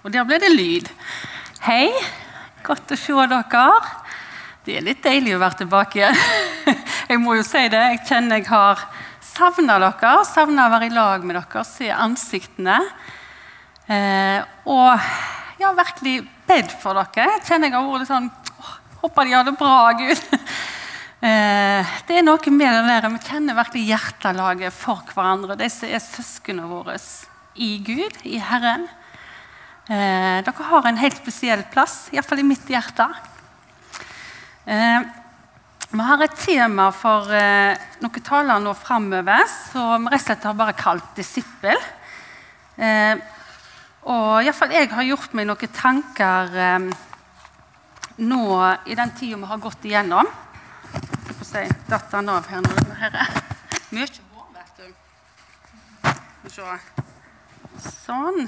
Og der ble det lyd. Hei, godt å se dere. Det er litt deilig å være tilbake. igjen. Jeg må jo si det. Jeg kjenner jeg har savna dere. Savna å være i lag med dere, se ansiktene. Eh, og ja, virkelig bedt for dere. Jeg kjenner jeg har vært litt sånn Håper de har det bra, Gud. Eh, det er noe med det der, Vi kjenner virkelig hjertelaget for hverandre. De som er søsknene våre i Gud, i Herren. Eh, dere har en helt spesiell plass, iallfall i mitt hjerte. Eh, vi har et tema for eh, noen taler nå framover som vi rett og slett har bare kalt 'disippel'. Eh, og iallfall jeg har gjort meg noen tanker eh, nå i den tida vi har gått igjennom. Jeg får si datt han av her nå. Her er mye hår, vet du. Sånn.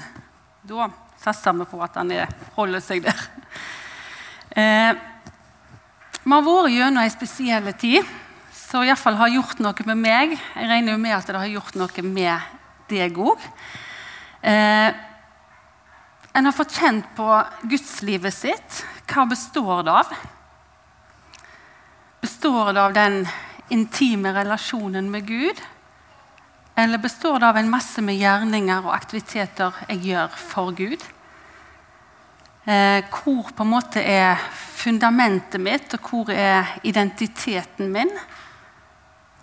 Da satser vi på at han er, holder seg der. Eh, vi har vært gjennom ei spesiell tid som iallfall har gjort noe med meg. Jeg regner jo med at det har gjort noe med deg òg. Eh, en har fått kjent på gudslivet sitt. Hva består det av? Består det av den intime relasjonen med Gud? Eller består det av en masse med gjerninger og aktiviteter jeg gjør for Gud? Eh, hvor på en måte er fundamentet mitt, og hvor er identiteten min?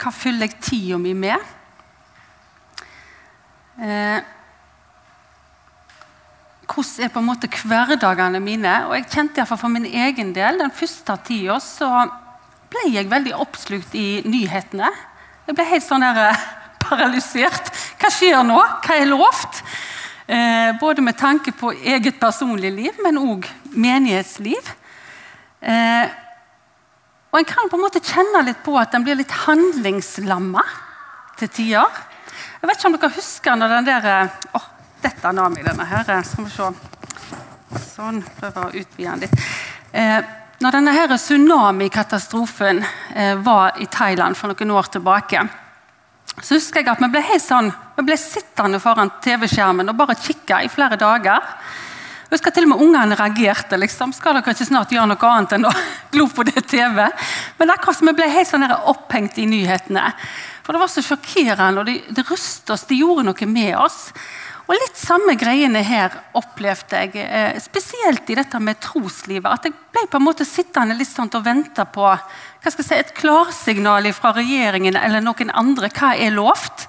Hva fyller jeg tida mi med? Eh, hvordan er på en måte hverdagene mine? Og jeg kjente iallfall for min egen del den første tida så ble jeg veldig oppslukt i nyhetene. Jeg ble helt sånn der, eh, paralysert. Hva skjer nå? Hva er lovt? Eh, både med tanke på eget personlig liv, men òg menighetsliv. Eh, og en kan på en måte kjenne litt på at en blir litt handlingslamma til tider. Jeg vet ikke om dere husker når den der eh, Å, oh, dette na meg, denne her. Eh, skal vi se. Sånn. Prøver å utvide den litt. Eh, når denne tsunamikatastrofen eh, var i Thailand for noen år tilbake, så husker jeg at vi ble sånn, vi ble sittende foran TV-skjermen og bare kikke i flere dager. Jeg husker til og med Ungene reagerte. liksom, Skal dere ikke snart gjøre noe annet enn å glo på det TV? Men akkurat som vi ble helt sånn opphengt i nyhetene. For det var så sjokkerende, og det, det rustet oss, det gjorde noe med oss. Og Litt samme greiene her opplevde jeg, eh, spesielt i dette med troslivet. At jeg ble på en måte sittende litt sånn og vente på si, et klarsignal fra regjeringen eller noen andre. Hva er lovt?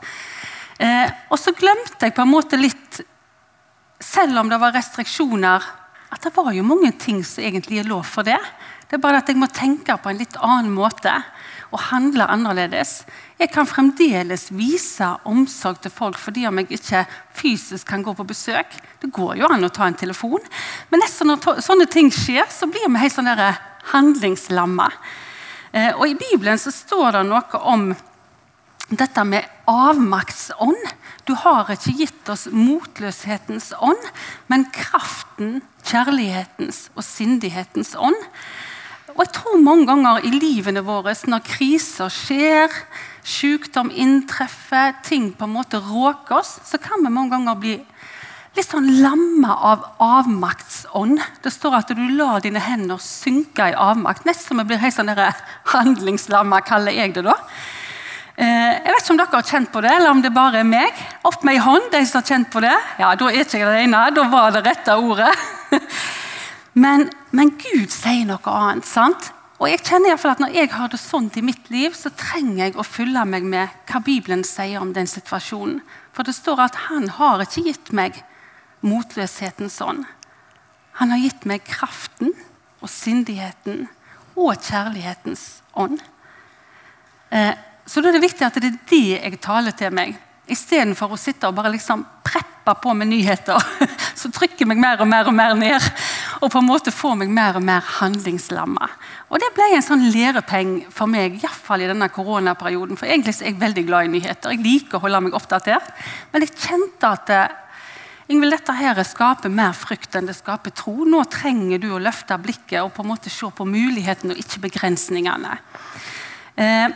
Eh, og så glemte jeg på en måte litt, selv om det var restriksjoner, at det var jo mange ting som egentlig er lov for det. Det er bare at jeg må tenke på en litt annen måte og handle annerledes. Jeg kan fremdeles vise omsorg til folk fordi om jeg ikke fysisk kan gå på besøk. Det går jo an å ta en telefon. Men nesten når sånne ting skjer, så blir vi helt sånn handlingslamma. Eh, og I Bibelen så står det noe om dette med avmaktsånd. Du har ikke gitt oss motløshetens ånd, men kraften, kjærlighetens og sindighetens ånd. Og jeg tror mange ganger i livene våre, når kriser skjer, sykdom inntreffer, ting på en måte råker oss, så kan vi mange ganger bli litt sånn lamma av avmaktsånd. Det står at du lar dine hender synke i avmakt. Nesten som vi blir helt sånn handlingslamma, kaller jeg det da. Eh, jeg vet ikke om dere har kjent på det, eller om det bare er meg. Opp med ei hånd, de som har kjent på det. Ja, Da er ikke jeg det ene. Da var det rette ordet. Men, men Gud sier noe annet. sant? Og jeg kjenner i hvert fall at Når jeg har det sånt i mitt liv, så trenger jeg å fylle meg med hva Bibelen sier om den situasjonen. For det står at han har ikke gitt meg motløshetens ånd. Han har gitt meg kraften og sindigheten og kjærlighetens ånd. Eh, så da er det viktig at det er det jeg taler til meg. Istedenfor å sitte og bare liksom preppe på med nyheter som trykker meg mer og mer og mer ned. Og på en måte får meg mer og mer handlingslamma. Og Det ble en sånn lærepeng for meg, iallfall i denne koronaperioden. For egentlig er jeg veldig glad i nyheter. Jeg liker å holde meg oppdatert. Men jeg kjente at eh, Ingvild, dette her skaper mer frykt enn det skaper tro. Nå trenger du å løfte blikket og på en måte se på mulighetene og ikke begrensningene. Eh,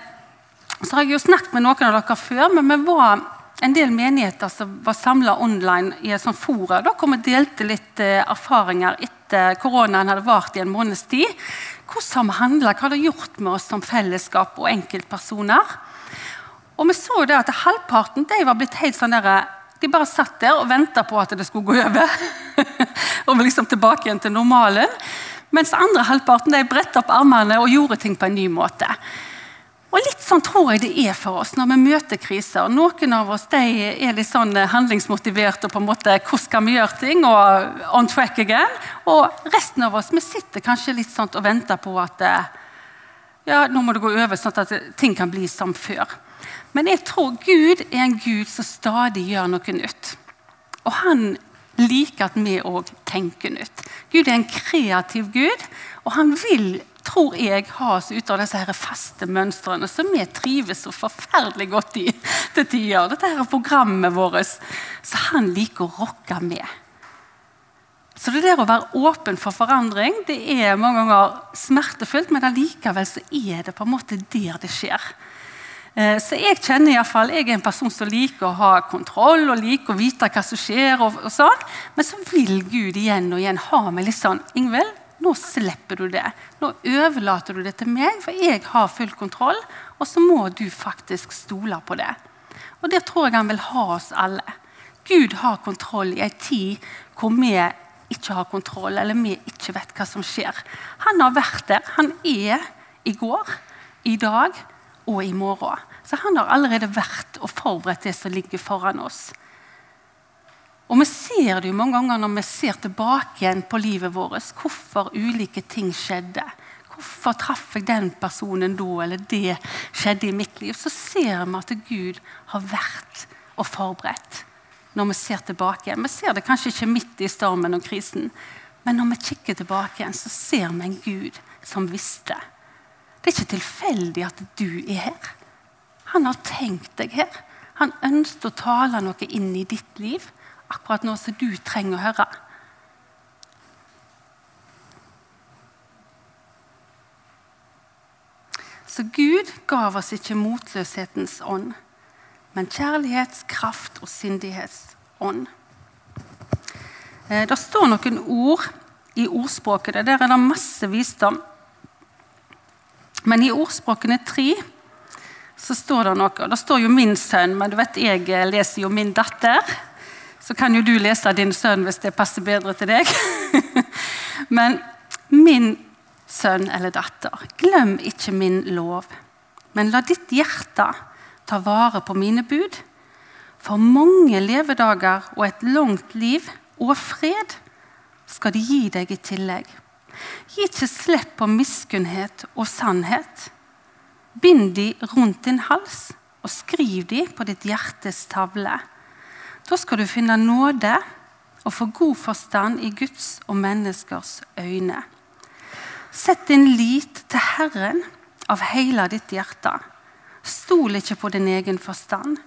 så har jeg jo snakket med noen av dere før, men vi var en del menigheter som var samla online i et sånt fora. Da kom vi delte litt eh, erfaringer etter koronaen hadde vart i en måneds tid. Hvordan har vi handla, hva har det gjort med oss som fellesskap og enkeltpersoner? Og vi så det at Halvparten de var blitt helt sånn der, de bare satt der og venta på at det skulle gå over. og liksom tilbake igjen til normalen. Mens andre halvparten de bretta opp armene og gjorde ting på en ny måte. Og Litt sånn tror jeg det er for oss når vi møter kriser. Noen av oss er litt sånn handlingsmotivert og på en måte hvordan skal vi gjøre ting, og on track again. Og resten av oss vi sitter kanskje litt sånn og venter på at ja, nå må det gå over, sånn at ting kan bli som før. Men jeg tror Gud er en Gud som stadig gjør noe nytt. Og han liker at vi òg tenker nytt. Gud er en kreativ Gud, og han vil, tror jeg, har oss ut av disse her faste mønstrene som vi trives så forferdelig godt i til tider. Dette her er programmet vårt som han liker å rocke med. Så det der å være åpen for forandring det er mange ganger smertefullt, men allikevel så er det på en måte der det skjer. Eh, så jeg kjenner i fall, jeg er en person som liker å ha kontroll og liker å vite hva som skjer. og, og sånn. Men så vil Gud igjen og igjen ha meg litt sånn Ingvild, nå slipper du det. Nå overlater du det til meg, for jeg har full kontroll. Og så må du faktisk stole på det. Og det tror jeg han vil ha oss alle. Gud har kontroll i ei tid hvor vi ikke har kontroll, eller vi ikke vet hva som skjer. Han har vært der. Han er i går, i dag og i morgen. Så han har allerede vært og forberedt det som ligger foran oss. Og Vi ser det jo mange ganger når vi ser tilbake igjen på livet vårt. Hvorfor ulike ting skjedde. Hvorfor traff jeg den personen da, eller det skjedde i mitt liv? Så ser vi at Gud har vært og forberedt når vi ser tilbake. igjen. Vi ser det kanskje ikke midt i stormen og krisen, men når vi kikker tilbake igjen, så ser vi en Gud som visste. Det er ikke tilfeldig at du er her. Han har tenkt deg her. Han ønsker å tale noe inn i ditt liv akkurat nå som du trenger å høre. Så Gud gav oss ikke motløshetens ånd, men kjærlighets, kraft og sindighets ånd. det står noen ord i ordspråket. Der er det masse visdom. Men i ordspråkene tre så står det noe. Det står jo 'min sønn', men du vet jeg leser jo 'min datter'. Så kan jo du lese av din sønn hvis det passer bedre til deg. men min sønn eller datter, glem ikke min lov, men la ditt hjerte ta vare på mine bud. For mange levedager og et langt liv og fred skal de gi deg i tillegg. Gi ikke slipp på miskunnhet og sannhet. Bind de rundt din hals og skriv de på ditt hjertes tavle. Da skal du finne nåde og få god forstand i Guds og menneskers øyne. Sett din lit til Herren av hele ditt hjerte. Stol ikke på din egen forstand.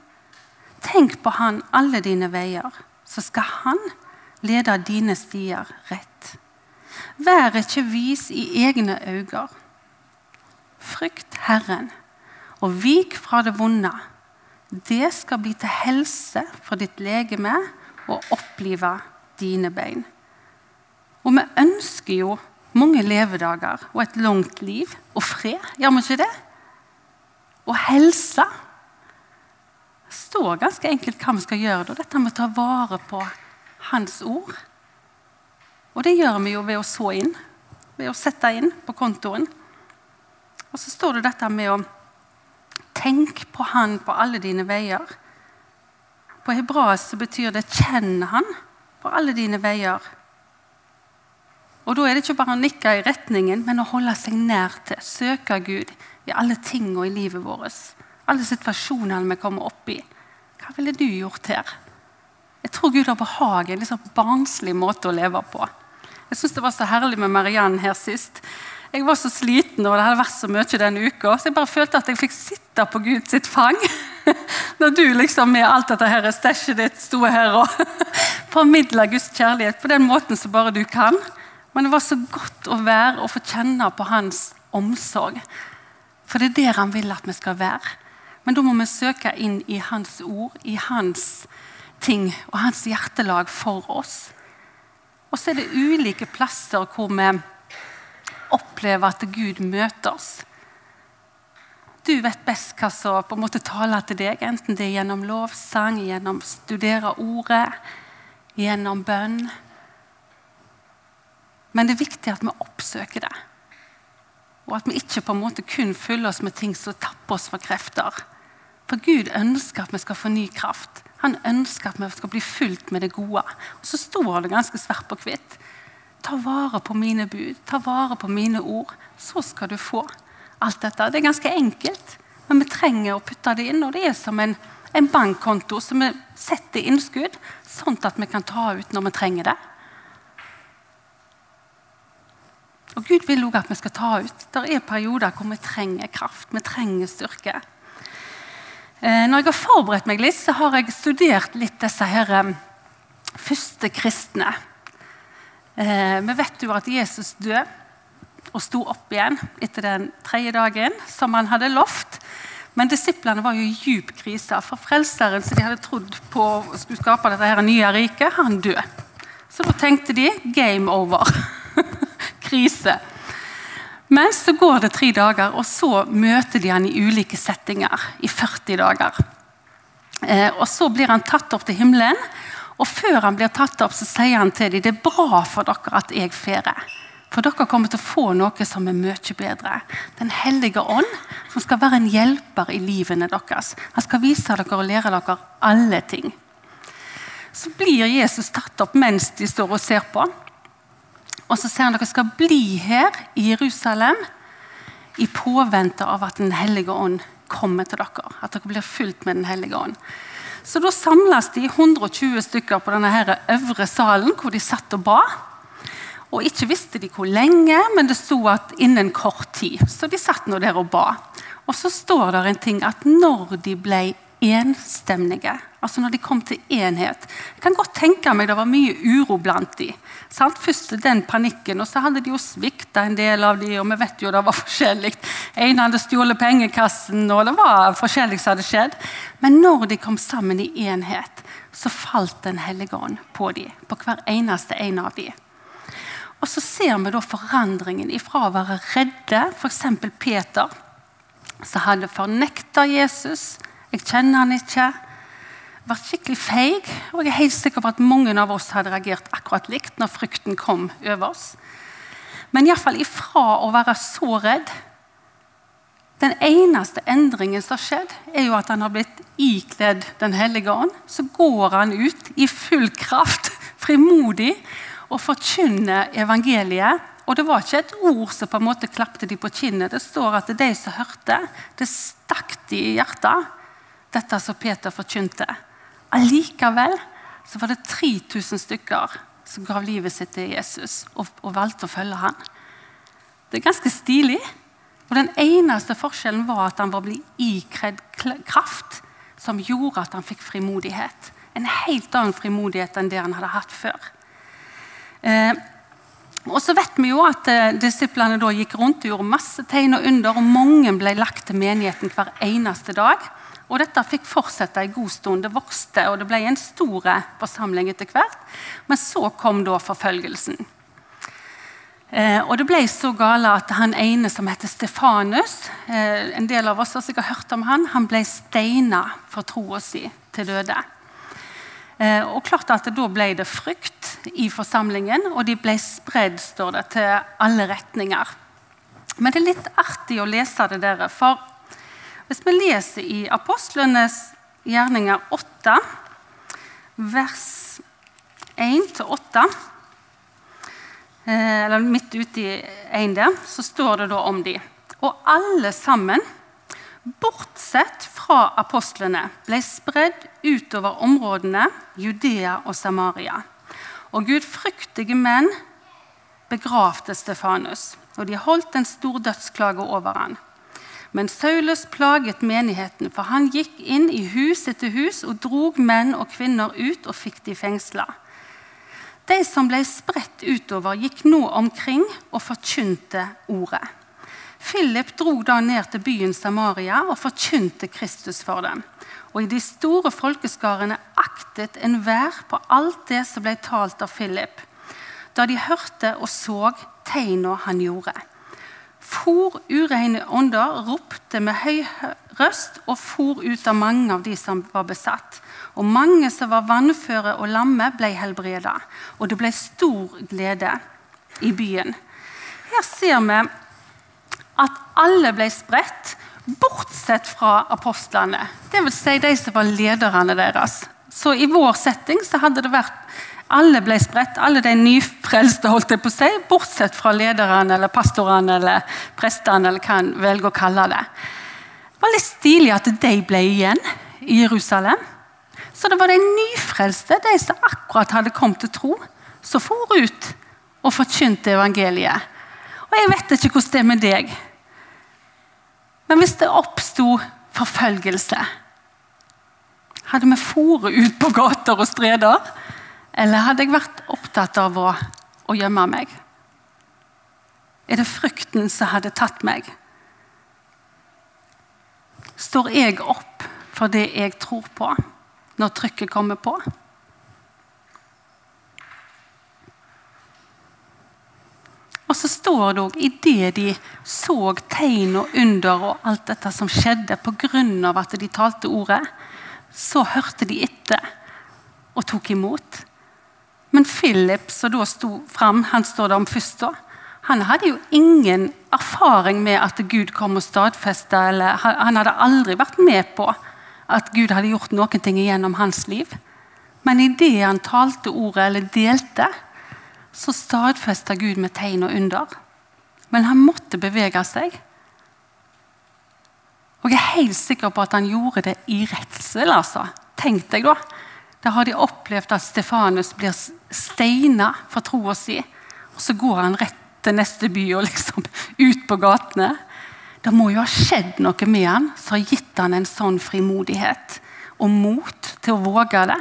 Tenk på Han alle dine veier, så skal Han lede dine stier rett. Vær ikke vis i egne øyne. Frykt Herren, og vik fra det vonde. Det skal bli til helse for ditt legeme og opplive dine bein. Og vi ønsker jo mange levedager og et langt liv og fred. Gjør vi ikke det? Og helse. Det står ganske enkelt hva vi skal gjøre. Dette med å ta vare på Hans ord. Og det gjør vi jo ved å så inn, ved å sette inn på kontoen. Og så står det dette med å tenke på Han på alle dine veier. På hebraisk betyr det 'kjenn Han på alle dine veier'. Og Da er det ikke bare å nikke i retningen, men å holde seg nær til. Søke Gud i alle tingene i livet vårt. Alle situasjonene vi kommer opp i. Hva ville du gjort her? Jeg tror Gud har behag i en liksom barnslig måte å leve på. Jeg syns det var så herlig med Mariann her sist. Jeg var så sliten, og det hadde vært så mye denne uka, så jeg bare følte at jeg fikk sitte på Guds fang. Når du liksom med alt dette her stæsjet ditt sto her og formidla Guds kjærlighet på den måten som bare du kan. Men det var så godt å være og få kjenne på hans omsorg. For det er der han vil at vi skal være. Men da må vi søke inn i Hans ord, i Hans ting og Hans hjertelag for oss. Og så er det ulike plasser hvor vi opplever at Gud møter oss. Du vet best hva som på en måte taler til deg, enten det er gjennom lovsang, gjennom studere ordet, gjennom bønn. Men det er viktig at vi oppsøker det. Og at vi ikke på en måte kun fyller oss med ting som tapper oss for krefter. For Gud ønsker at vi skal få ny kraft. Han ønsker at vi skal bli fylt med det gode. Og så står det ganske svart på hvitt. Ta vare på mine bud, ta vare på mine ord. Så skal du få alt dette. Det er ganske enkelt, men vi trenger å putte det inn. Og det er som en, en bankkonto som vi setter innskudd, sånn at vi kan ta ut når vi trenger det. Og Gud vil òg at vi skal ta ut. Det er perioder hvor vi trenger kraft, vi trenger styrke. Eh, når jeg har forberedt meg litt, så har jeg studert litt disse her eh, første kristne. Eh, vi vet jo at Jesus døde og sto opp igjen etter den tredje dagen, som han hadde lovt. Men disiplene var jo i djup krise, for frelseren som de hadde trodd på skulle skape dette her nye riket, han døde. Så da tenkte de 'game over'. krise. Men så går det tre dager, og så møter de han i ulike settinger i 40 dager. Eh, og Så blir han tatt opp til himmelen, og før han blir tatt opp, så sier han til dem det er bra for dere at jeg ferer. For dere kommer til å få noe som er mye bedre. Den hellige ånd, som skal være en hjelper i livene deres. Han skal vise dere og lære dere alle ting. Så blir Jesus tatt opp mens de står og ser på. Og så sier han dere skal bli her i Jerusalem i påvente av at Den hellige ånd kommer til dere. At dere blir fulgt med Den hellige ånd. Så da samles de 120 stykker på denne her øvre salen hvor de satt og ba. Og ikke visste de hvor lenge, men det sto at innen kort tid. Så de satt nå der og ba. Og så står det en ting at når de ble enstemnige. Altså når de kom til enhet. Jeg kan godt tenke meg det var mye uro blant de. Sant? Først den panikken, og så hadde de jo svikta en del av de, og vi vet jo det var forskjellig. En hadde stjålet pengekassen, og det var forskjellig som hadde skjedd. Men når de kom sammen i enhet, så falt Den hellige ånd på dem. På hver eneste en av dem. Og så ser vi da forandringen ifra å være redde, f.eks. Peter, som hadde fornekta Jesus jeg kjenner han ikke. Vært skikkelig feig. Og jeg er helt sikker på at mange av oss hadde reagert akkurat likt når frykten kom over oss. Men iallfall ifra å være så redd Den eneste endringen som har skjedd, er jo at han har blitt ikledd Den hellige ånd. Så går han ut i full kraft, frimodig, og forkynner evangeliet. Og det var ikke et ord som på en måte klapte de på kinnet. Det står at det de som hørte, det stakk de i hjertet dette som Peter forkynte. Allikevel så var det 3000 stykker som gav livet sitt til Jesus og, og valgte å følge ham. Det er ganske stilig. Og Den eneste forskjellen var at han var blitt ikredd kraft som gjorde at han fikk frimodighet. En helt annen frimodighet enn det han hadde hatt før. Eh, og så vet vi jo at eh, Disiplene da gikk rundt og gjorde masse tegn og under, og mange ble lagt til menigheten hver eneste dag. Og dette fikk fortsette en god stund. Det vokste, og det ble en stor forsamling etter hvert. Men så kom da forfølgelsen. Eh, og det ble så gale at han ene som heter Stefanus eh, En del av oss har sikkert hørt om han, han ble steina for troa si til døde. Eh, og klart at Da ble det frykt i forsamlingen, og de ble spredd står det, til alle retninger. Men det er litt artig å lese det der, for hvis vi leser i Apostlenes gjerninger 8, vers 1-8 eh, Eller midt ute i 1 der, så står det da om de. Og alle sammen, bortsett fra apostlene, ble spredd utover områdene Judea og Samaria. Og gudfryktige menn begravde Stefanus, og de holdt en stor dødsklage over han. Men Saulus plaget menigheten, for han gikk inn i hus etter hus og drog menn og kvinner ut og fikk de fengsla. De som ble spredt utover, gikk nå omkring og forkynte ordet. Philip dro da ned til byen Samaria og forkynte Kristus for dem. Og i de store folkeskarene aktet enhver på alt det som ble talt av Philip, da de hørte og så tegna han gjorde. For ureine ånder ropte med høy røst og for ut av mange av de som var besatt. Og mange som var vannføre og lamme, ble helbreda. Og det ble stor glede i byen. Her ser vi at alle ble spredt, bortsett fra apostlene. Dvs. Si de som var lederne deres. Så i vår setting så hadde det vært alle ble spredt, alle de nyfrelste, holdt jeg på å si, bortsett fra lederne eller pastorene eller prestene, eller hva en velger å kalle det. Det var litt stilig at de ble igjen i Jerusalem. Så det var de nyfrelste, de som akkurat hadde kommet til tro, som for ut og forkynte evangeliet. Og Jeg vet ikke hvordan det er med deg, men hvis det oppsto forfølgelse Hadde vi foret ut på gater og streder? Eller hadde jeg vært opptatt av å, å gjemme meg? Er det frykten som hadde tatt meg? Står jeg opp for det jeg tror på, når trykket kommer på? Og så står det òg idet de så tegn og under og alt dette som skjedde pga. at de talte ordet, så hørte de etter og tok imot. Men Philip, som da sto fram, han står der om først da, han hadde jo ingen erfaring med at Gud kom og stadfesta, han hadde aldri vært med på at Gud hadde gjort noen ting gjennom hans liv. Men idet han talte ordet eller delte, så stadfesta Gud med tegn og under. Men han måtte bevege seg. Og jeg er helt sikker på at han gjorde det i redsel. altså. Tenk deg da. Da har de opplevd at Stefanus blir steina for troa si. Og så går han rett til neste by og liksom ut på gatene. Det må jo ha skjedd noe med han som har gitt han en sånn frimodighet og mot til å våge det.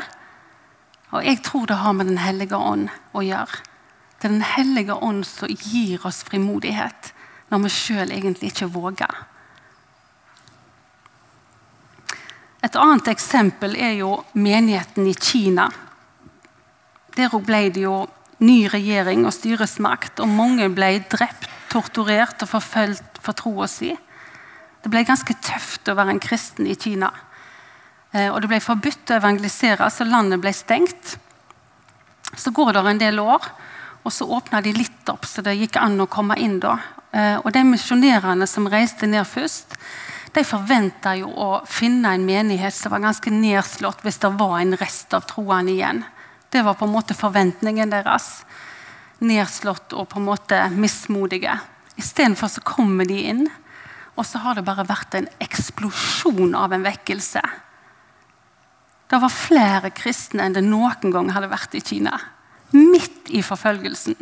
Og jeg tror det har med Den hellige ånd å gjøre. Det er Den hellige ånd som gir oss frimodighet når vi sjøl egentlig ikke våger. Et annet eksempel er jo menigheten i Kina. Der ble det jo ny regjering og styresmakt, og mange ble drept, torturert og forfulgt for troa si. Det ble ganske tøft å være en kristen i Kina. Eh, og det ble forbudt å evangelisere, så landet ble stengt. Så går det en del år, og så åpna de litt opp, så det gikk an å komme inn da. Eh, og de misjonærene som reiste ned først, de forventa jo å finne en menighet som var ganske nedslått hvis det var en rest av troen igjen. Det var på en måte forventningen deres. Nedslått og på en måte mismodige. Istedenfor så kommer de inn, og så har det bare vært en eksplosjon av en vekkelse. Det var flere kristne enn det noen gang hadde vært i Kina. Midt i forfølgelsen.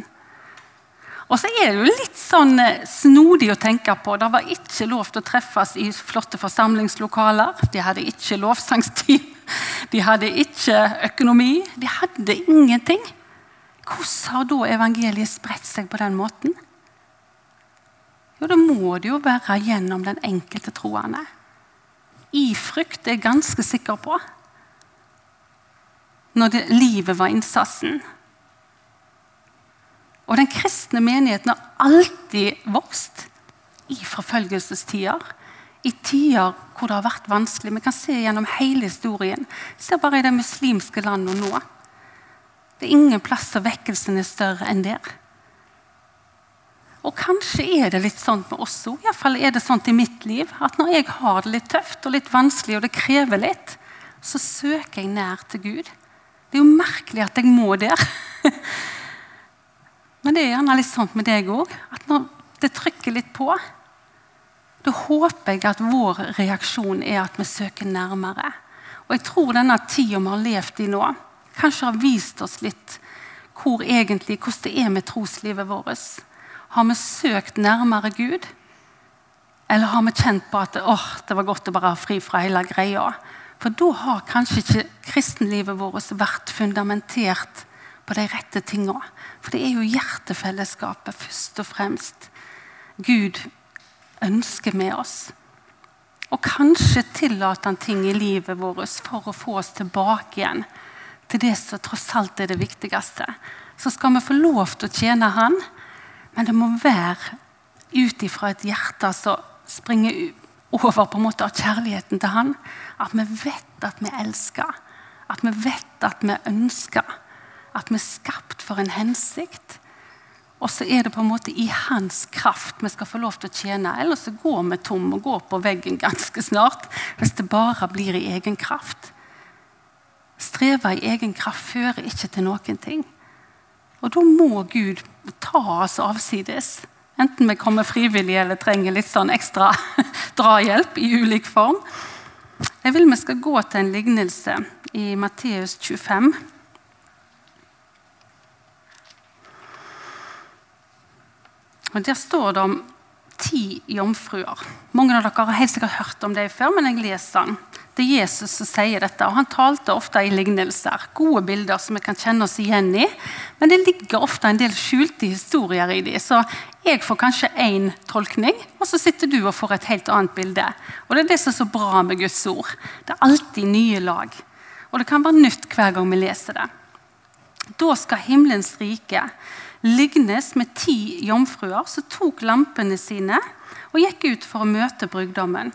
Og så er det jo litt sånn eh, snodig å tenke på. Det var ikke lov til å treffes i flotte forsamlingslokaler. De hadde ikke lovsangstid. De hadde ikke økonomi. De hadde ingenting. Hvordan har da evangeliet spredt seg på den måten? Jo, det må det jo være gjennom den enkelte troende. I frykt er jeg ganske sikker på. Når det, livet var innsatsen. Og den kristne menigheten har alltid vokst i forfølgelsestider. I tider hvor det har vært vanskelig. Vi kan se gjennom hele historien. Se bare i det muslimske landet nå. Det er ingen plass der vekkelsen er større enn der. Og kanskje er det litt sånn med oss òg. Iallfall er det sånn i mitt liv at når jeg har det litt tøft og litt vanskelig, og det krever litt, så søker jeg nær til Gud. Det er jo merkelig at jeg må der. Men det er gjerne litt sånn med deg òg. At når det trykker litt på, da håper jeg at vår reaksjon er at vi søker nærmere. Og jeg tror denne tida vi har levd i nå, kanskje har vist oss litt hvor egentlig, hvordan det er med troslivet vårt. Har vi søkt nærmere Gud? Eller har vi kjent på at oh, det var godt å bare ha fri fra hele greia? For da har kanskje ikke kristenlivet vårt vært fundamentert på de rette tingene. For det er jo hjertefellesskapet først og fremst Gud ønsker med oss. Og kanskje tillater han ting i livet vårt for å få oss tilbake igjen til det som tross alt er det viktigste. Så skal vi få lov til å tjene Han, men det må være ut ifra et hjerte som springer over på en måte av kjærligheten til Han. At vi vet at vi elsker, at vi vet at vi ønsker, at vi er skapt for en hensikt. Og så er det på en måte i hans kraft vi skal få lov til å tjene. Ellers så går vi tom og går på veggen ganske snart hvis det bare blir i egen kraft. Streve i egen kraft fører ikke til noen ting. Og da må Gud ta oss avsides. Enten vi kommer frivillig eller trenger litt sånn ekstra drahjelp i ulik form. Jeg vil vi skal gå til en lignelse i Matteus 25. Og Der står det om ti jomfruer. Mange av dere har helt sikkert hørt om det før, men jeg leser den. Det er Jesus som sier dette, og han talte ofte i lignelser. Gode bilder som vi kan kjenne oss igjen i, men det ligger ofte en del skjulte historier i dem. Så jeg får kanskje én tolkning, og så sitter du og får et helt annet bilde. Og Det er det som er så bra med Guds ord. Det er alltid nye lag. Og det kan være nytt hver gang vi leser det. Da skal himmelens rike lignes med ti jomfruer som tok lampene sine og gikk ut for å møte brudgommen.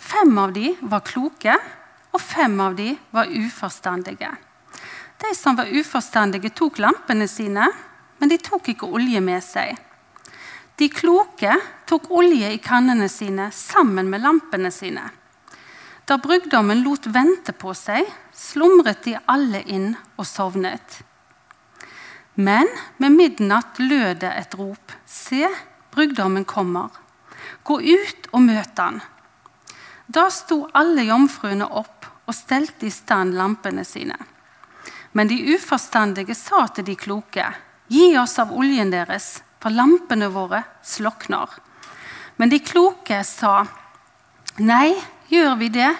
Fem av de var kloke, og fem av de var uforstandige. De som var uforstandige, tok lampene sine, men de tok ikke olje med seg. De kloke tok olje i kannene sine sammen med lampene sine. Da brudgommen lot vente på seg, slumret de alle inn og sovnet. Men med midnatt lød det et rop. Se, brudgommen kommer. Gå ut og møt han. Da sto alle jomfruene opp og stelte i stand lampene sine. Men de uforstandige sa til de kloke, gi oss av oljen deres, for lampene våre slokner. Men de kloke sa, nei, gjør vi det,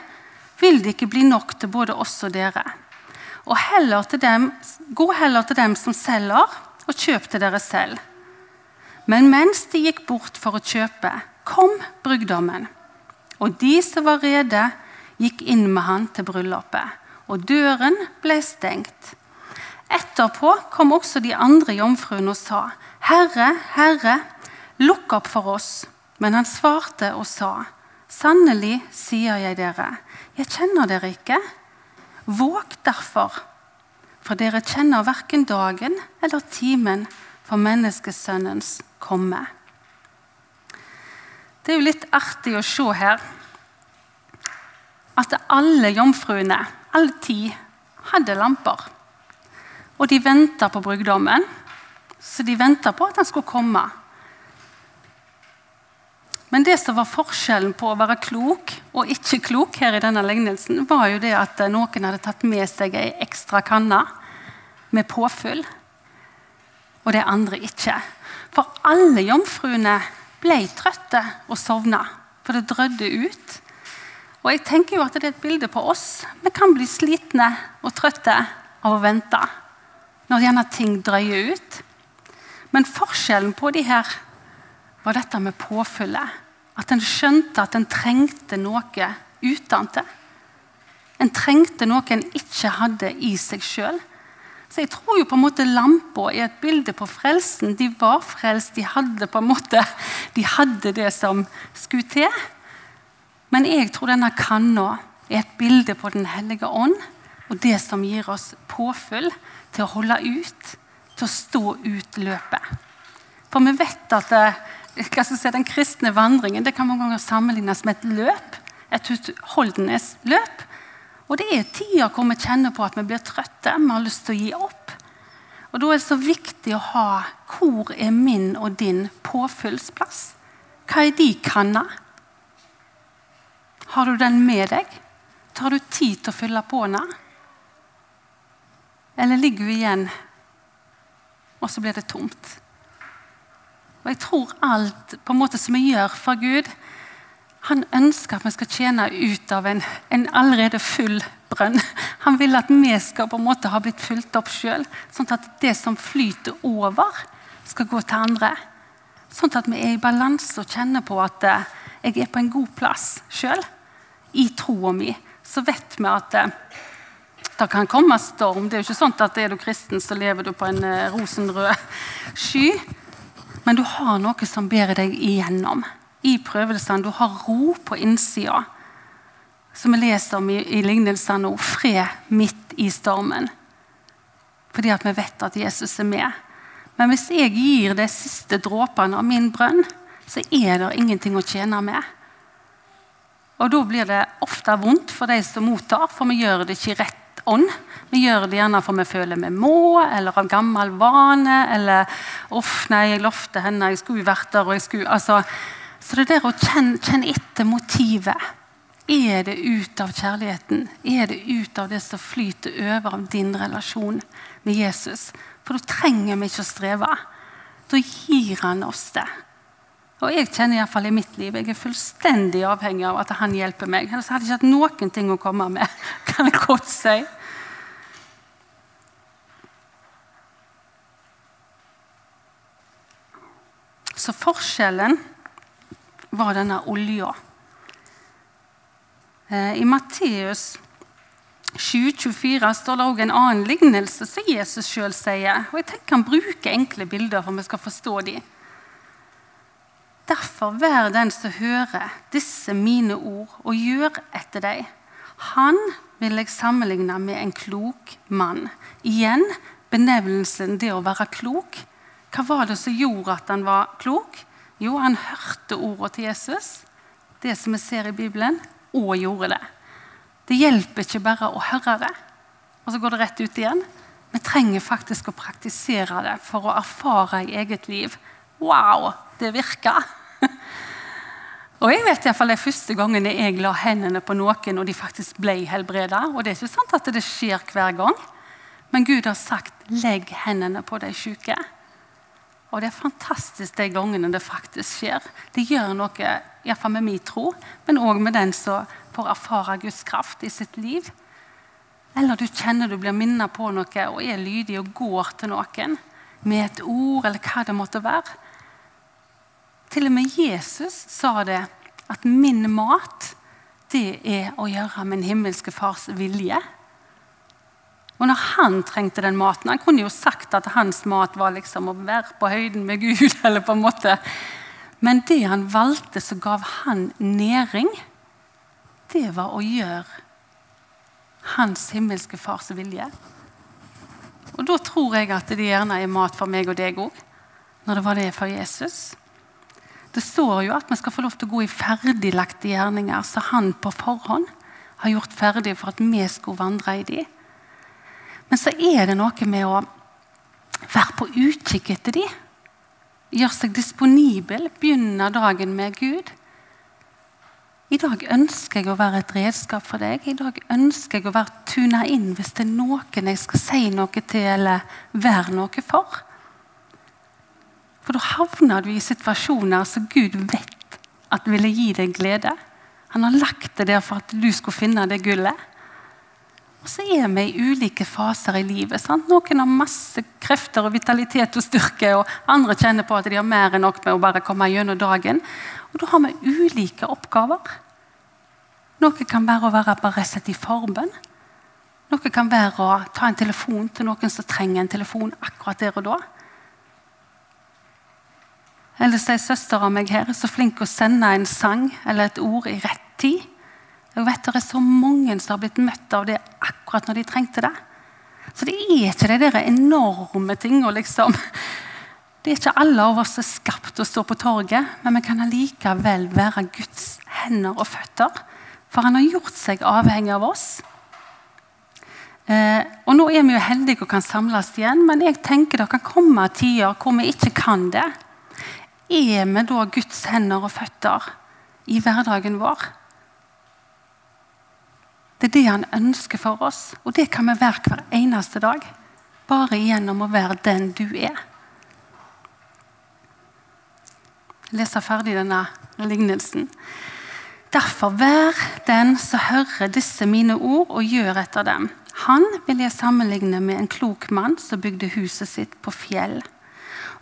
vil det ikke bli nok til både oss og dere. Og heller dem, gå heller til dem som selger, og kjøp til dere selv. Men mens de gikk bort for å kjøpe, kom brudgommen. Og de som var rede, gikk inn med han til bryllupet, og døren ble stengt. Etterpå kom også de andre jomfruene og sa, Herre, Herre, lukk opp for oss. Men han svarte og sa, Sannelig sier jeg dere, jeg kjenner dere ikke. Våg derfor, for dere kjenner verken dagen eller timen for menneskesønnens komme. Det er jo litt artig å se her at alle jomfruene, alle ti, hadde lamper. Og de venta på brudgommen, så de venta på at han skulle komme. Men det som var forskjellen på å være klok og ikke klok her i denne lignelsen, var jo det at noen hadde tatt med seg ei ekstra kanne med påfyll, og det andre ikke. For alle jomfruene ble trøtte og sovna, for det drødde ut. Og jeg tenker jo at det er et bilde på oss. Vi kan bli slitne og trøtte av å vente når gjerne ting drøyer ut. Men forskjellen på de her var dette med påfyllet. At en skjønte at en trengte noe utenfra. En trengte noe en ikke hadde i seg sjøl. Så jeg tror jo på en måte lampa er et bilde på frelsen. De var frelst, de hadde på en måte de hadde det som skulle til. Men jeg tror denne kanna er et bilde på Den hellige ånd og det som gir oss påfyll til å holde ut, til å stå ut løpet. For vi vet at det skal si, den kristne vandringen det kan mange ganger sammenlignes med et løp. Et utholdenhetsløp. Og det er tider hvor vi kjenner på at vi blir trøtte, vi har lyst til å gi opp. Og Da er det så viktig å ha hvor er min og din påfyllsplass? Hva er de kanna? Har du den med deg? Tar du tid til å fylle på den? Eller ligger hun igjen, og så blir det tomt? Og jeg tror alt på en måte som vi gjør for Gud Han ønsker at vi skal tjene ut av en, en allerede full brønn. Han vil at vi skal på en måte ha blitt fulgt opp sjøl, sånn at det som flyter over, skal gå til andre. Sånn at vi er i balanse og kjenner på at eh, jeg er på en god plass sjøl. I troa mi. Så vet vi at eh, det kan komme storm. Det er jo ikke sånn at er du kristen, så lever du på en eh, rosenrød sky. Men du har noe som bærer deg igjennom. I prøvelsene. Du har ro på innsida. Som vi leser om i, i lignelsene nå. Fred midt i stormen. Fordi at vi vet at Jesus er med. Men hvis jeg gir de siste dråpene av min brønn, så er det ingenting å tjene med. Og da blir det ofte vondt for de som mottar, for vi gjør det ikke rett ånd. Vi gjør det gjerne for vi føler vi må, eller av gammel vane, eller 'Uff, nei, jeg lovte henne, jeg skulle vært der', og jeg skulle altså, Så det er der å kjenne, kjenne etter motivet. Er det ut av kjærligheten? Er det ut av det som flyter over av din relasjon med Jesus? For da trenger vi ikke å streve. Da gir han oss det. Og jeg kjenner iallfall i mitt liv jeg er fullstendig avhengig av at han hjelper meg. Ellers hadde jeg ikke hatt noen ting å komme med. kan jeg godt si. Så forskjellen var denne olja. Eh, I Matteus 724 står det òg en annen lignelse som Jesus sjøl sier. Og jeg tenker Han bruker enkle bilder for vi skal forstå dem. Derfor vær den som hører disse mine ord, og gjør etter dem. Han vil jeg sammenligne med en klok mann. Igjen benevnelsen det å være klok. Hva var det som gjorde at han var klok? Jo, han hørte ordene til Jesus, det som vi ser i Bibelen, og gjorde det. Det hjelper ikke bare å høre det, og så går det rett ut igjen. Vi trenger faktisk å praktisere det for å erfare i eget liv. Wow, det virker! Og jeg vet i hvert fall de første gangene jeg la hendene på noen, og de faktisk ble helbreda. Og det er ikke sant at det skjer hver gang, men Gud har sagt 'legg hendene på de syke'. Og det er fantastisk de gangene det faktisk skjer. Det gjør noe iallfall med min tro, men òg med den som får erfare Guds kraft i sitt liv. Eller du kjenner du blir minnet på noe og er lydig og går til noen med et ord eller hva det måtte være. Til og med Jesus sa det at 'min mat, det er å gjøre min himmelske fars vilje'. Og når han trengte den maten Han kunne jo sagt at hans mat var liksom å være på høyden med Gud. eller på en måte. Men det han valgte, så gav han næring, det var å gjøre hans himmelske fars vilje. Og da tror jeg at det gjerne er mat for meg og deg òg, når det var det for Jesus. Det står jo at vi skal få lov til å gå i ferdiglagte gjerninger som han på forhånd har gjort ferdig for at vi skulle vandre i de. Men så er det noe med å være på utkikk etter de. Gjøre seg disponibel, begynne dagen med Gud. I dag ønsker jeg å være et redskap for deg. I dag ønsker jeg å være tuna inn hvis det er noen jeg skal si noe til eller være noe for. For da havner du i situasjoner som Gud vet at ville gi deg glede. Han har lagt det der for at du skulle finne det gullet. Og så er vi i ulike faser i livet. Sant? Noen har masse krefter og vitalitet og styrke, og andre kjenner på at de har mer enn nok med å bare komme gjennom dagen. Og da har vi ulike oppgaver. Noe kan være å være bare sett i forbønn. Noe kan være å ta en telefon til noen som trenger en telefon akkurat der og da. Eller så er søstera meg her så flink å sende en sang eller et ord i rett tid. Jeg vet Det er så mange som har blitt møtt av det akkurat når de trengte det. Så det er ikke de der enorme tingene. Liksom. Det er ikke alle av oss som er skapt å stå på torget, men vi kan allikevel være Guds hender og føtter. For han har gjort seg avhengig av oss. Eh, og Nå er vi jo heldige og kan samles igjen, men jeg tenker det kan komme tider hvor vi ikke kan det. Er vi da Guds hender og føtter i hverdagen vår? Det er det han ønsker for oss, og det kan vi være hver eneste dag. Bare gjennom å være den du er. Jeg leser ferdig denne lignelsen. Derfor vær den som hører disse mine ord og gjør etter dem. Han vil jeg sammenligne med en klok mann som bygde huset sitt på fjell.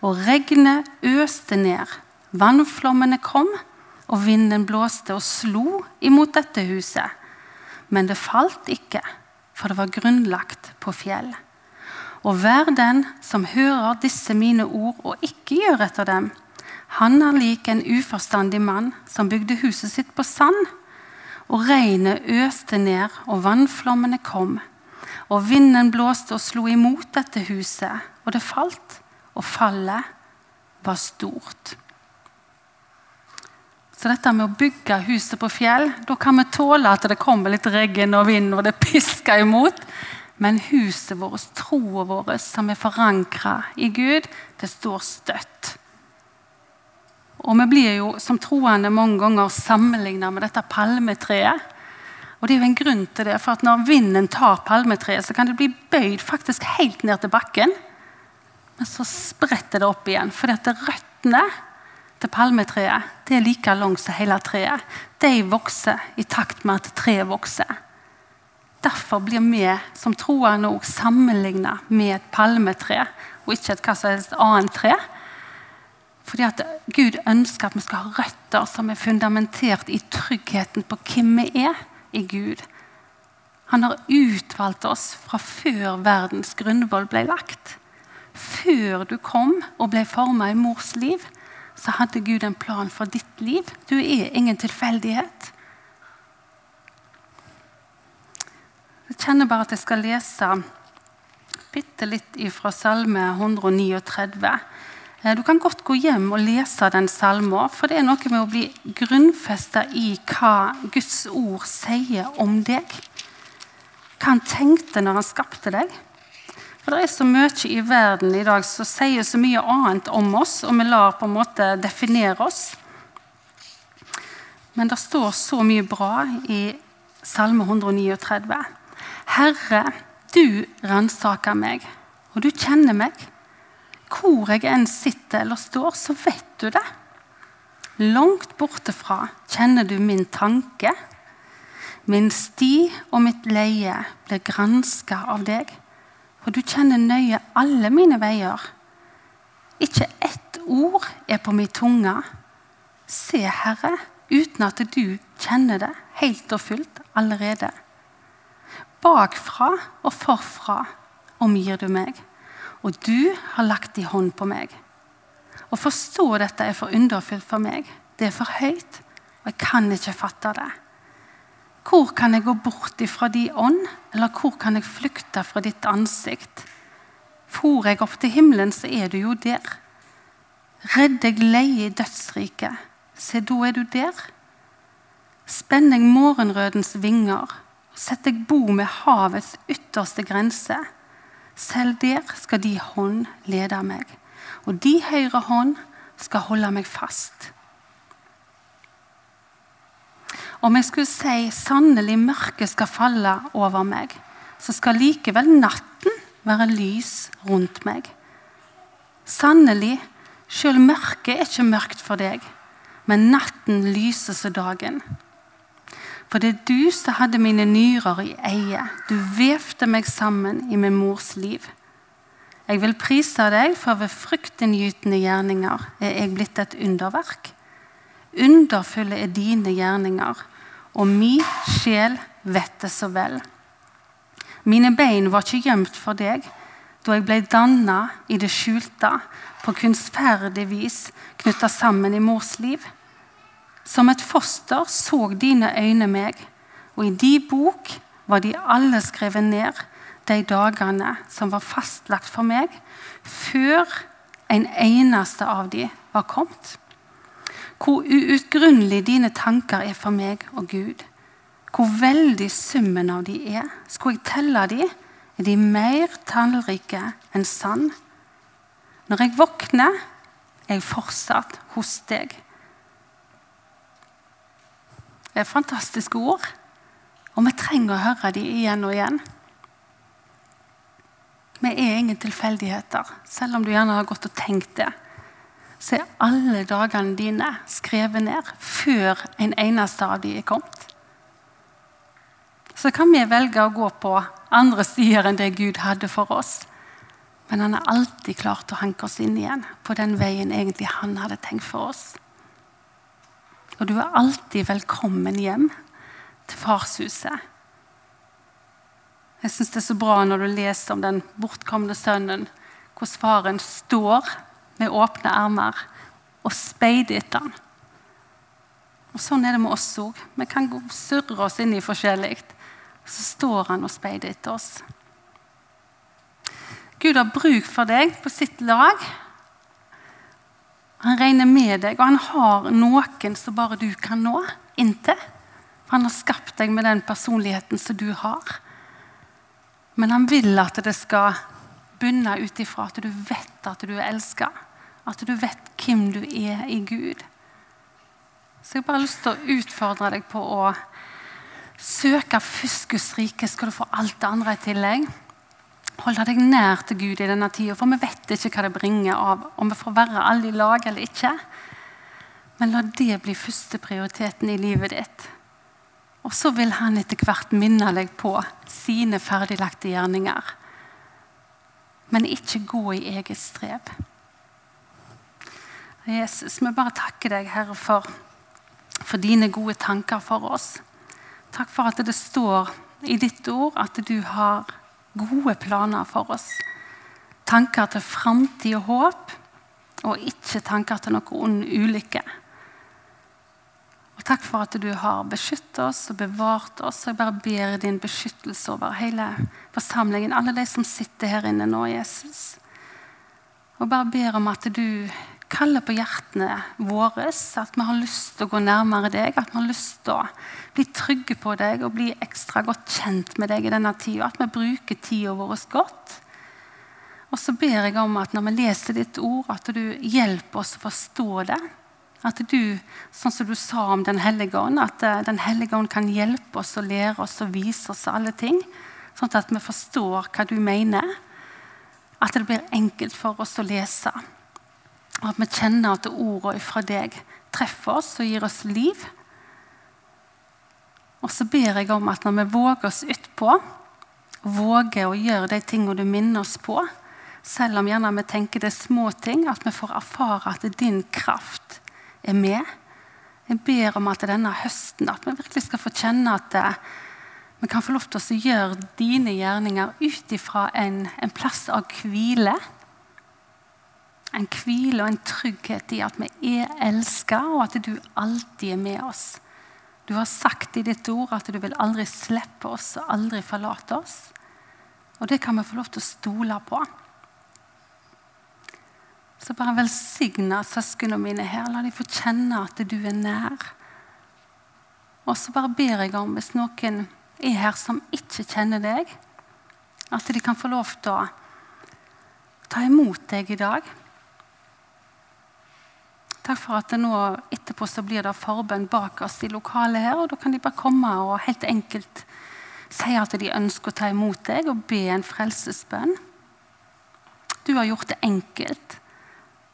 Og regnet øste ned, vannflommene kom, og vinden blåste og slo imot dette huset. Men det falt ikke, for det var grunnlagt på fjell. Og hver den som hører disse mine ord og ikke gjør etter dem, han er lik en uforstandig mann som bygde huset sitt på sand. Og regnet øste ned, og vannflommene kom. Og vinden blåste og slo imot dette huset, og det falt, og fallet var stort. Så dette med å bygge huset på fjell, da kan vi tåle at det kommer litt regn og vind og det pisker imot. Men huset vårt, troen vår, som er forankra i Gud, det står støtt. Og vi blir jo som troende mange ganger sammenligna med dette palmetreet. Og det er jo en grunn til det, for at Når vinden tar palmetreet, så kan det bli bøyd faktisk helt ned til bakken. Men så spretter det opp igjen. For røttene til palmetreet det er like langt som hele treet. De vokser i takt med at treet vokser. Derfor blir vi som troende òg sammenligna med et palmetre, og ikke et hva som helst annet tre. Fordi at Gud ønsker at vi skal ha røtter som er fundamentert i tryggheten på hvem vi er i Gud. Han har utvalgt oss fra før verdens grunnvoll ble lagt. Før du kom og ble forma i mors liv, så hadde Gud en plan for ditt liv. Du er ingen tilfeldighet. Jeg kjenner bare at jeg skal lese bitte litt fra Salme 139. Eh, du kan godt gå hjem og lese den salmen, for det er noe med å bli grunnfesta i hva Guds ord sier om deg. Hva han tenkte når han skapte deg. For Det er så mye i verden i dag som sier så mye annet om oss, og vi lar på en måte definere oss. Men det står så mye bra i Salme 139. Herre, du ransaker meg, og du kjenner meg. Hvor jeg enn sitter eller står, så vet du det. Langt bortefra kjenner du min tanke. Min sti og mitt leie blir granska av deg, for du kjenner nøye alle mine veier. Ikke ett ord er på min tunge. Se, Herre, uten at du kjenner det helt og fullt allerede. Bakfra og forfra omgir du meg og du har lagt din hånd på meg. Å forstå dette er for underfylt for meg. Det er for høyt, og jeg kan ikke fatte det. Hvor kan jeg gå bort ifra de ånd, eller hvor kan jeg flykte fra ditt ansikt? For jeg opp til himmelen, så er du jo der. Redd deg leie i dødsriket, se, da er du der. Spenn deg morgenrødens vinger, sett deg bo med havets ytterste grense. Selv der skal de hånd lede meg, og de høyre hånd skal holde meg fast. Om jeg skulle si sannelig mørket skal falle over meg, så skal likevel natten være lys rundt meg. Sannelig, sjøl mørket er ikke mørkt for deg, men natten lyser som dagen. For det er du som hadde mine nyrer i eie. Du vevde meg sammen i min mors liv. Jeg vil prise deg, for ved fryktinngytende gjerninger er jeg blitt et underverk. Underfulle er dine gjerninger, og mi sjel vet det så vel. Mine bein var ikke gjemt for deg da jeg ble danna i det skjulte, på kunstferdig vis knytta sammen i mors liv. Som et foster så dine øyne meg, og i de bok var de alle skrevet ned, de dagene som var fastlagt for meg, før en eneste av de var kommet. Hvor uutgrunnelig dine tanker er for meg og Gud. Hvor veldig summen av de er. Skulle jeg telle de, er de mer tallrike enn sand. Når jeg våkner, er jeg fortsatt hos deg. Det er fantastiske ord, og vi trenger å høre de igjen og igjen. Vi er ingen tilfeldigheter, selv om du gjerne har gått og tenkt det. Så er alle dagene dine skrevet ned før en eneste av dem er kommet. Så kan vi velge å gå på andre sider enn det Gud hadde for oss. Men han er alltid klar til å hanke oss inn igjen på den veien egentlig han hadde tenkt for oss. Og du er alltid velkommen hjem til farshuset. Jeg syns det er så bra når du leser om den bortkomne sønnen, hvordan faren står med åpne ermer og speid etter ham. Og Sånn er det med oss òg. Vi kan surre oss inn i forskjellig. Så står han og speider etter oss. Gud har bruk for deg på sitt lag. Han regner med deg, og han har noen som bare du kan nå inntil. Han har skapt deg med den personligheten som du har. Men han vil at det skal bunne ut ifra at du vet at du er elska. At du vet hvem du er i Gud. Så jeg har bare lyst til å utfordre deg på å søke først Guds rike, skal du få alt det andre i tillegg. Holde deg nær til Gud i denne tida, for vi vet ikke hva det bringer av om vi får være alle i lag eller ikke. Men la det bli førsteprioriteten i livet ditt. Og så vil han etter hvert minne deg på sine ferdiglagte gjerninger. Men ikke gå i eget strev. Jesus, vi bare takker deg, Herre, for for dine gode tanker for oss. Takk for at det står i ditt ord at du har gode planer for oss. Tanker til framtid og håp, og ikke tanker til noe ond ulykke. Og Takk for at du har beskyttet oss og bevart oss. Jeg bare ber din beskyttelse over hele forsamlingen, alle de som sitter her inne nå, Jesus. Og bare ber om at du kaller på hjertene våre. At vi har lyst til å gå nærmere deg, at vi har lyst til å bli trygge på deg og bli ekstra godt kjent med deg i denne tida. At vi bruker tida vår godt. Og så ber jeg om at når vi leser ditt ord, at du hjelper oss å forstå det. At du, sånn som du sa om Den hellige ånd, at eh, Den hellige ånd kan hjelpe oss og lære oss og vise oss alle ting. Sånn at vi forstår hva du mener. At det blir enkelt for oss å lese. Og at vi kjenner at ordene fra deg treffer oss og gir oss liv. Og så ber jeg om at når vi våger oss utpå, våger å gjøre de tingene du minner oss på, selv om gjerne vi tenker det er små ting, at vi får erfare at din kraft er med. Jeg ber om at denne høsten at vi virkelig skal få kjenne at eh, vi kan få lov til å gjøre dine gjerninger ut ifra en, en plass av hvile en hvile og en trygghet i at vi er elska, og at du alltid er med oss. Du har sagt i ditt ord at du vil aldri slippe oss og aldri forlate oss. Og det kan vi få lov til å stole på. Så bare velsigne søsknene mine her. La de få kjenne at du er nær. Og så bare ber jeg om, hvis noen er her som ikke kjenner deg, at de kan få lov til å ta imot deg i dag. Takk for at nå etterpå så blir det forbønn bak oss i lokalet her. og Da kan de bare komme og helt enkelt si at de ønsker å ta imot deg og be en frelsesbønn. Du har gjort det enkelt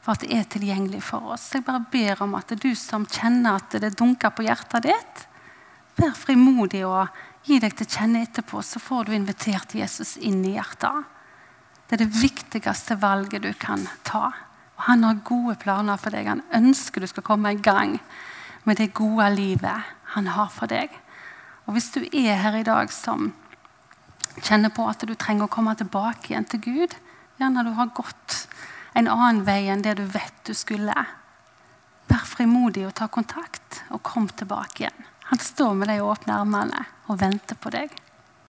for at det er tilgjengelig for oss. Jeg bare ber om at du som kjenner at det dunker på hjertet ditt, vær frimodig og gi deg til kjenne etterpå, så får du invitert Jesus inn i hjertet. Det er det viktigste valget du kan ta. Og han har gode planer for deg. Han ønsker du skal komme i gang med det gode livet han har for deg. Og Hvis du er her i dag som kjenner på at du trenger å komme tilbake igjen til Gud, gjerne du har gått en annen vei enn det du vet du skulle, vær frimodig og ta kontakt, og kom tilbake igjen. Han står med de åpne armene og venter på deg.